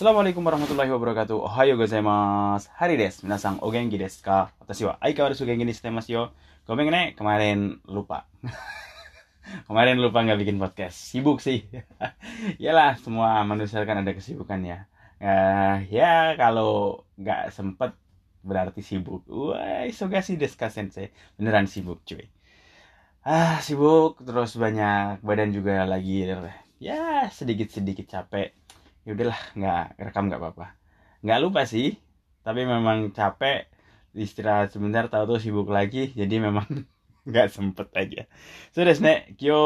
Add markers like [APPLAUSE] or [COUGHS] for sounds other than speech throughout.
Assalamualaikum warahmatullahi wabarakatuh. Ohayo gozaimasu. Hari desu. Minasang o genki desu ka? Watashi wa aikawarazu genki ni shite masu yo. Gomeng ne, kemarin lupa. [LAUGHS] kemarin lupa nggak bikin podcast. Sibuk sih. [LAUGHS] Yalah, semua manusia kan ada kesibukannya. Uh, ya kalau nggak sempet berarti sibuk. Wah, isogasi desu ka sensei. Beneran sibuk cuy. Ah, sibuk terus banyak badan juga lagi ya sedikit-sedikit capek ya udahlah nggak rekam nggak apa-apa. Nggak lupa sih tapi memang capek istirahat sebentar tahu tuh sibuk lagi jadi memang [LAUGHS] nggak sempet aja. So desne kyo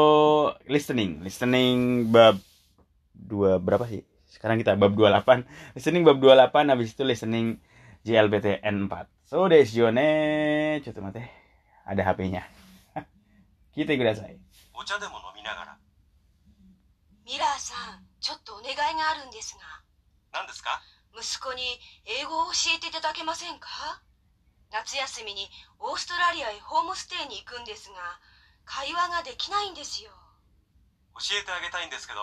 listening. Listening bab dua berapa sih? Sekarang kita bab 28 listening bab 28 habis itu listening JLBT N4 so desyo ne coba mate ada HP-nya [LAUGHS] kita kudasai おちょっとお願いがあるんですが、何ですか？息子に英語を教えていただけませんか？夏休みにオーストラリアへホームステイに行くんですが、会話ができないんですよ。教えてあげたいんですけど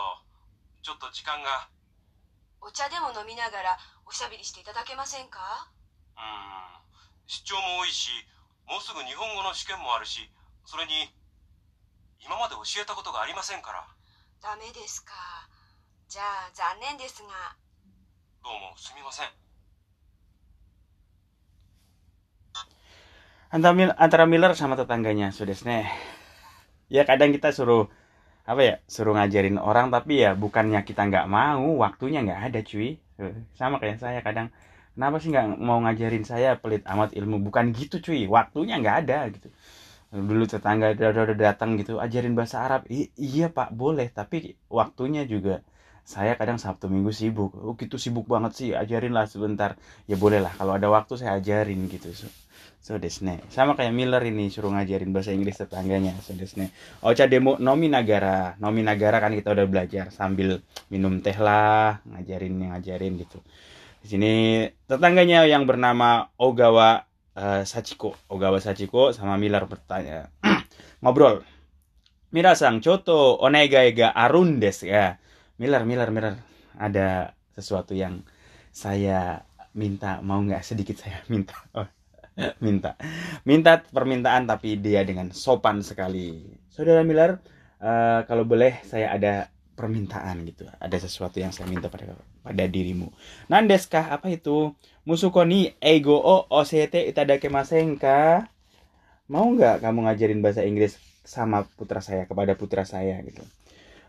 ちょっと時間が。お茶でも飲みながらおしゃべりしていただけませんか？うーん。出張も多いしもうすぐ日本語の試験もあるしそれに今まで教えたことがありませんから。ダメですか。じゃあ残念ですが、どうもすみません antara Mil- antara Miller sama tetangganya Sudesne ya kadang kita suruh apa ya suruh ngajarin orang tapi ya bukannya kita nggak mau waktunya nggak ada cuy Eh, sama kayak saya kadang kenapa sih nggak mau ngajarin saya pelit amat ilmu bukan gitu cuy waktunya nggak ada gitu dulu tetangga udah, udah, udah datang gitu ajarin bahasa Arab I- iya pak boleh tapi waktunya juga saya kadang Sabtu Minggu sibuk. Oh gitu sibuk banget sih ajarin lah sebentar. Ya boleh lah kalau ada waktu saya ajarin gitu. So, so desne sama kayak Miller ini suruh ngajarin bahasa Inggris tetangganya. So desne Ocha demo nomi nagara. Nomi nagara kan kita udah belajar sambil minum teh lah ngajarin ngajarin gitu. Di sini tetangganya yang bernama Ogawa eh, Sachiko. Ogawa Sachiko sama Miller bertanya [CLEARS THROAT] ngobrol. Mirasang Choto onegai ga arun desu ya Miller Miller Miller. Ada sesuatu yang saya minta mau nggak? Sedikit saya minta. Oh, [LAUGHS] minta. Minta permintaan tapi dia dengan sopan sekali. Saudara Miller eh, kalau boleh saya ada permintaan gitu. Ada sesuatu yang saya minta pada pada dirimu. Nandeskah apa itu? Musuko ni ego o osete itadakemasen ka mau nggak kamu ngajarin bahasa Inggris sama putra saya kepada putra saya gitu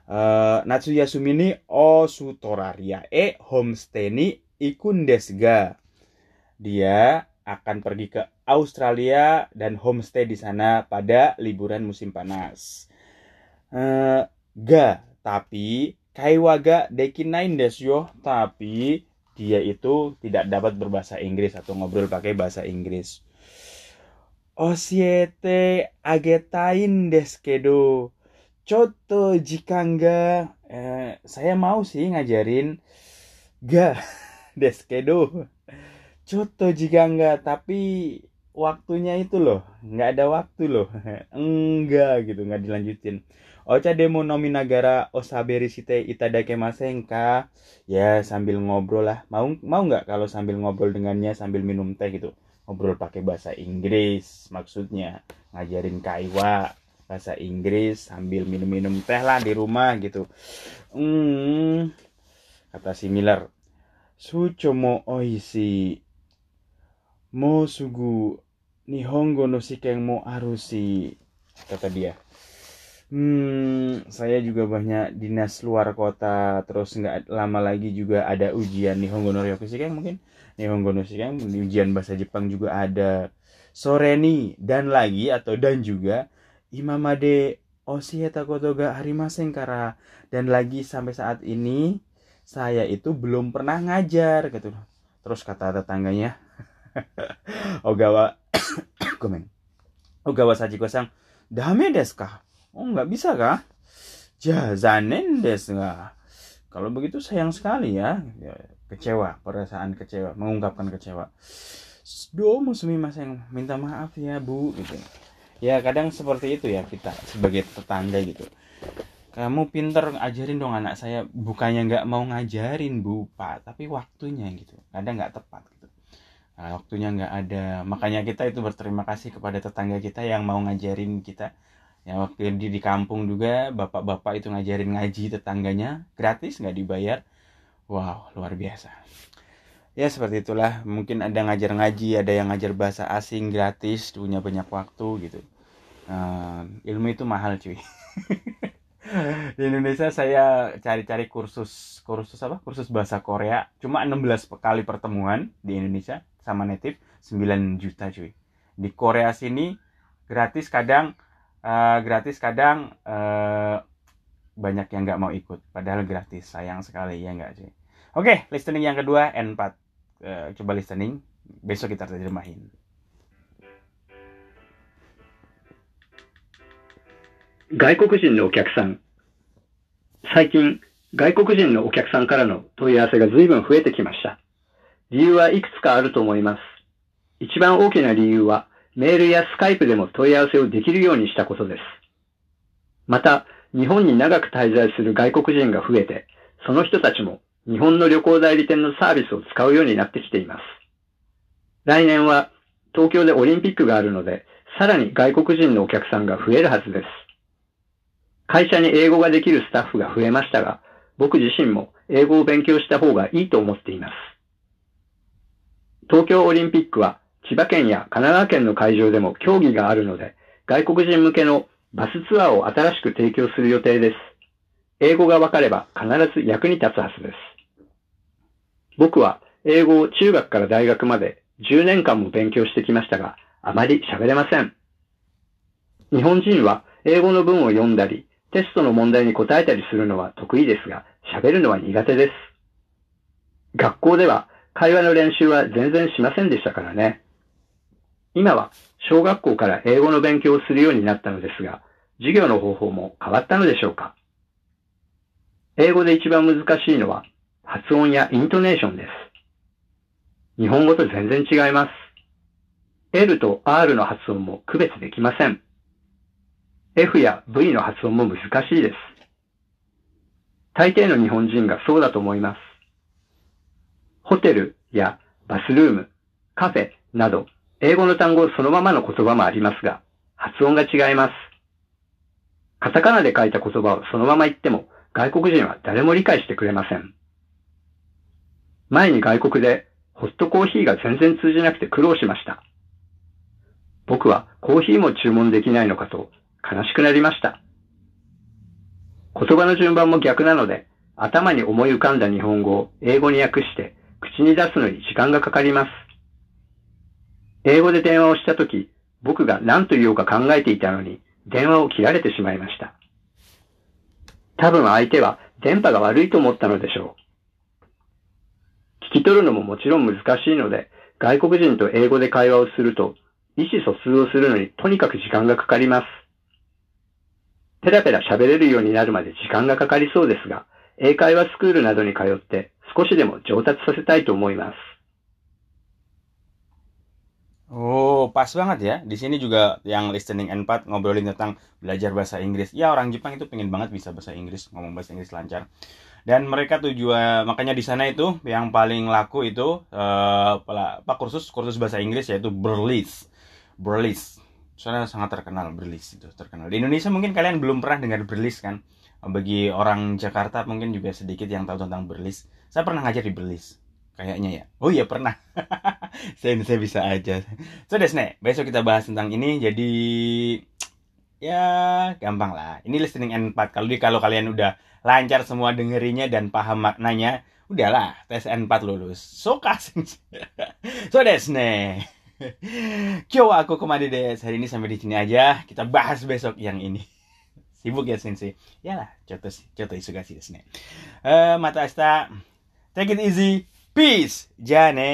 Eh, Natsu Yasumi ni Osutoraria e homestay ni ikun desu ga. Dia akan pergi ke Australia dan homestay di sana pada liburan musim panas. Eh, ga, tapi kaiwa ga dekinain desu yo, tapi dia itu tidak dapat berbahasa Inggris atau ngobrol pakai bahasa Inggris. Osiete agetain desu kedo. Coto jikan ga eh, saya mau sih ngajarin ga [LAUGHS] deskedo. Coto jikan ga tapi waktunya itu loh nggak ada waktu loh. [LAUGHS] Enggak gitu nggak dilanjutin. Ocha demo nomi nagara osaberi shite itadake masen ka? Ya sambil ngobrol lah. Mau mau nggak kalau sambil ngobrol dengannya sambil minum teh gitu? Ngobrol pakai bahasa Inggris maksudnya ngajarin kaiwa bahasa Inggris sambil minum-minum teh lah di rumah gitu. Hmm, kata si Miller. Sucho mo oishi. Mo sugu nihongo no shiken mo arushi. Kata dia. Hmm, saya juga banyak dinas luar kota, terus nggak lama lagi juga ada ujian Nihongo no Ryokushiken mungkin. Nihongo no Shiken, ujian bahasa Jepang juga ada. Soreni dan lagi atau dan juga Imamade Oshieta koto ga harimasen kara. Dan lagi sampai saat ini saya itu belum pernah ngajar gitu terus kata tetangganya [LAUGHS] Ogawa [COUGHS] komen. Ogawa Sachiko sang dame desu ka? Oh nggak bisa kah ja zanen desu ga kalau begitu sayang sekali ya. Ya, kecewa perasaan kecewa mengungkapkan kecewa. Domo sumimasen minta maaf ya bu gitu ya kadang seperti itu ya kita sebagai tetangga gitu. Kamu pinter ajarin dong anak saya bukannya nggak mau ngajarin bu pak tapi waktunya gitu. Kadang nggak tepat gitu. Nah, waktunya nggak ada. Makanya kita itu berterima kasih kepada tetangga kita yang mau ngajarin kita. Ya waktu di di kampung juga bapak-bapak itu ngajarin ngaji tetangganya gratis nggak dibayar. Wow luar biasa ya seperti itulah. Mungkin ada ngajar ngaji ada yang ngajar bahasa asing gratis punya banyak waktu gitu. Uh, ilmu itu mahal cuy. [LAUGHS] Di Indonesia saya cari-cari kursus kursus apa? Kursus bahasa Korea. Cuma 16 kali pertemuan di Indonesia sama native 9 juta cuy. Di Korea sini gratis kadang uh, gratis kadang uh, banyak yang nggak mau ikut. Padahal gratis. Sayang sekali ya nggak cuy. Oke listening yang kedua N4 coba listening besok kita terjemahin 外国人のお客さん。最近、外国人のお客さんからの問い合わせが随分増えてきました。理由はいくつかあると思います。一番大きな理由は、メールやスカイプでも問い合わせをできるようにしたことです。また、日本に長く滞在する外国人が増えて、その人たちも日本の旅行代理店のサービスを使うようになってきています。来年は東京でオリンピックがあるので、さらに外国人のお客さんが増えるはずです。会社に英語ができるスタッフが増えましたが、僕自身も英語を勉強した方がいいと思っています。東京オリンピックは千葉県や神奈川県の会場でも競技があるので、外国人向けのバスツアーを新しく提供する予定です。英語がわかれば必ず役に立つはずです。僕は英語を中学から大学まで10年間も勉強してきましたが、あまり喋れません。日本人は英語の文を読んだり、テストの問題に答えたりするのは得意ですが、喋るのは苦手です。学校では会話の練習は全然しませんでしたからね。今は小学校から英語の勉強をするようになったのですが、授業の方法も変わったのでしょうか英語で一番難しいのは発音やイントネーションです。日本語と全然違います。L と R の発音も区別できません。F や V の発音も難しいです。大抵の日本人がそうだと思います。ホテルやバスルーム、カフェなど、英語の単語そのままの言葉もありますが、発音が違います。カタカナで書いた言葉をそのまま言っても、外国人は誰も理解してくれません。前に外国で、ホットコーヒーが全然通じなくて苦労しました。僕はコーヒーも注文できないのかと悲しくなりました。言葉の順番も逆なので、頭に思い浮かんだ日本語を英語に訳して口に出すのに時間がかかります。英語で電話をしたとき、僕が何と言おうか考えていたのに、電話を切られてしまいました。多分相手は電波が悪いと思ったのでしょう。聞き取るのももちろん難しいので、外国人と英語で会話をすると、意思疎通をするのにとにかく時間がかかります。ペラペラ喋れるようになるまで時間がかかりそうですが、英会話スクールなどに通って少しでも上達させたいと思います。Oh, pas banget ya. Di sini juga yang listening N4 ngobrolin tentang belajar bahasa Inggris. Ya, orang Jepang itu pengen banget bisa bahasa Inggris, ngomong bahasa Inggris lancar. Dan mereka tujuan makanya di sana itu yang paling laku itu uh, apa kursus kursus bahasa Inggris yaitu Berlis. Berlis soalnya sangat terkenal Berlis itu terkenal di Indonesia mungkin kalian belum pernah dengar Berlis kan bagi orang Jakarta mungkin juga sedikit yang tahu tentang Berlis saya pernah ngajar di Berlis kayaknya ya oh iya pernah [LAUGHS] saya saya bisa aja so desne besok kita bahas tentang ini jadi [TSK] ya gampang lah ini listening N4 kalau di kalau kalian udah lancar semua dengerinya dan paham maknanya udahlah tes N4 lulus so kasih [LAUGHS] so desne [LAUGHS] Kyo aku ke mana deh Hari ini sampai di sini aja. Kita bahas besok yang ini. Sibuk ya sensei. Yalah, contoh contoh isugasi desu ne. Uh, mata asta. Take it easy. Peace, Janet.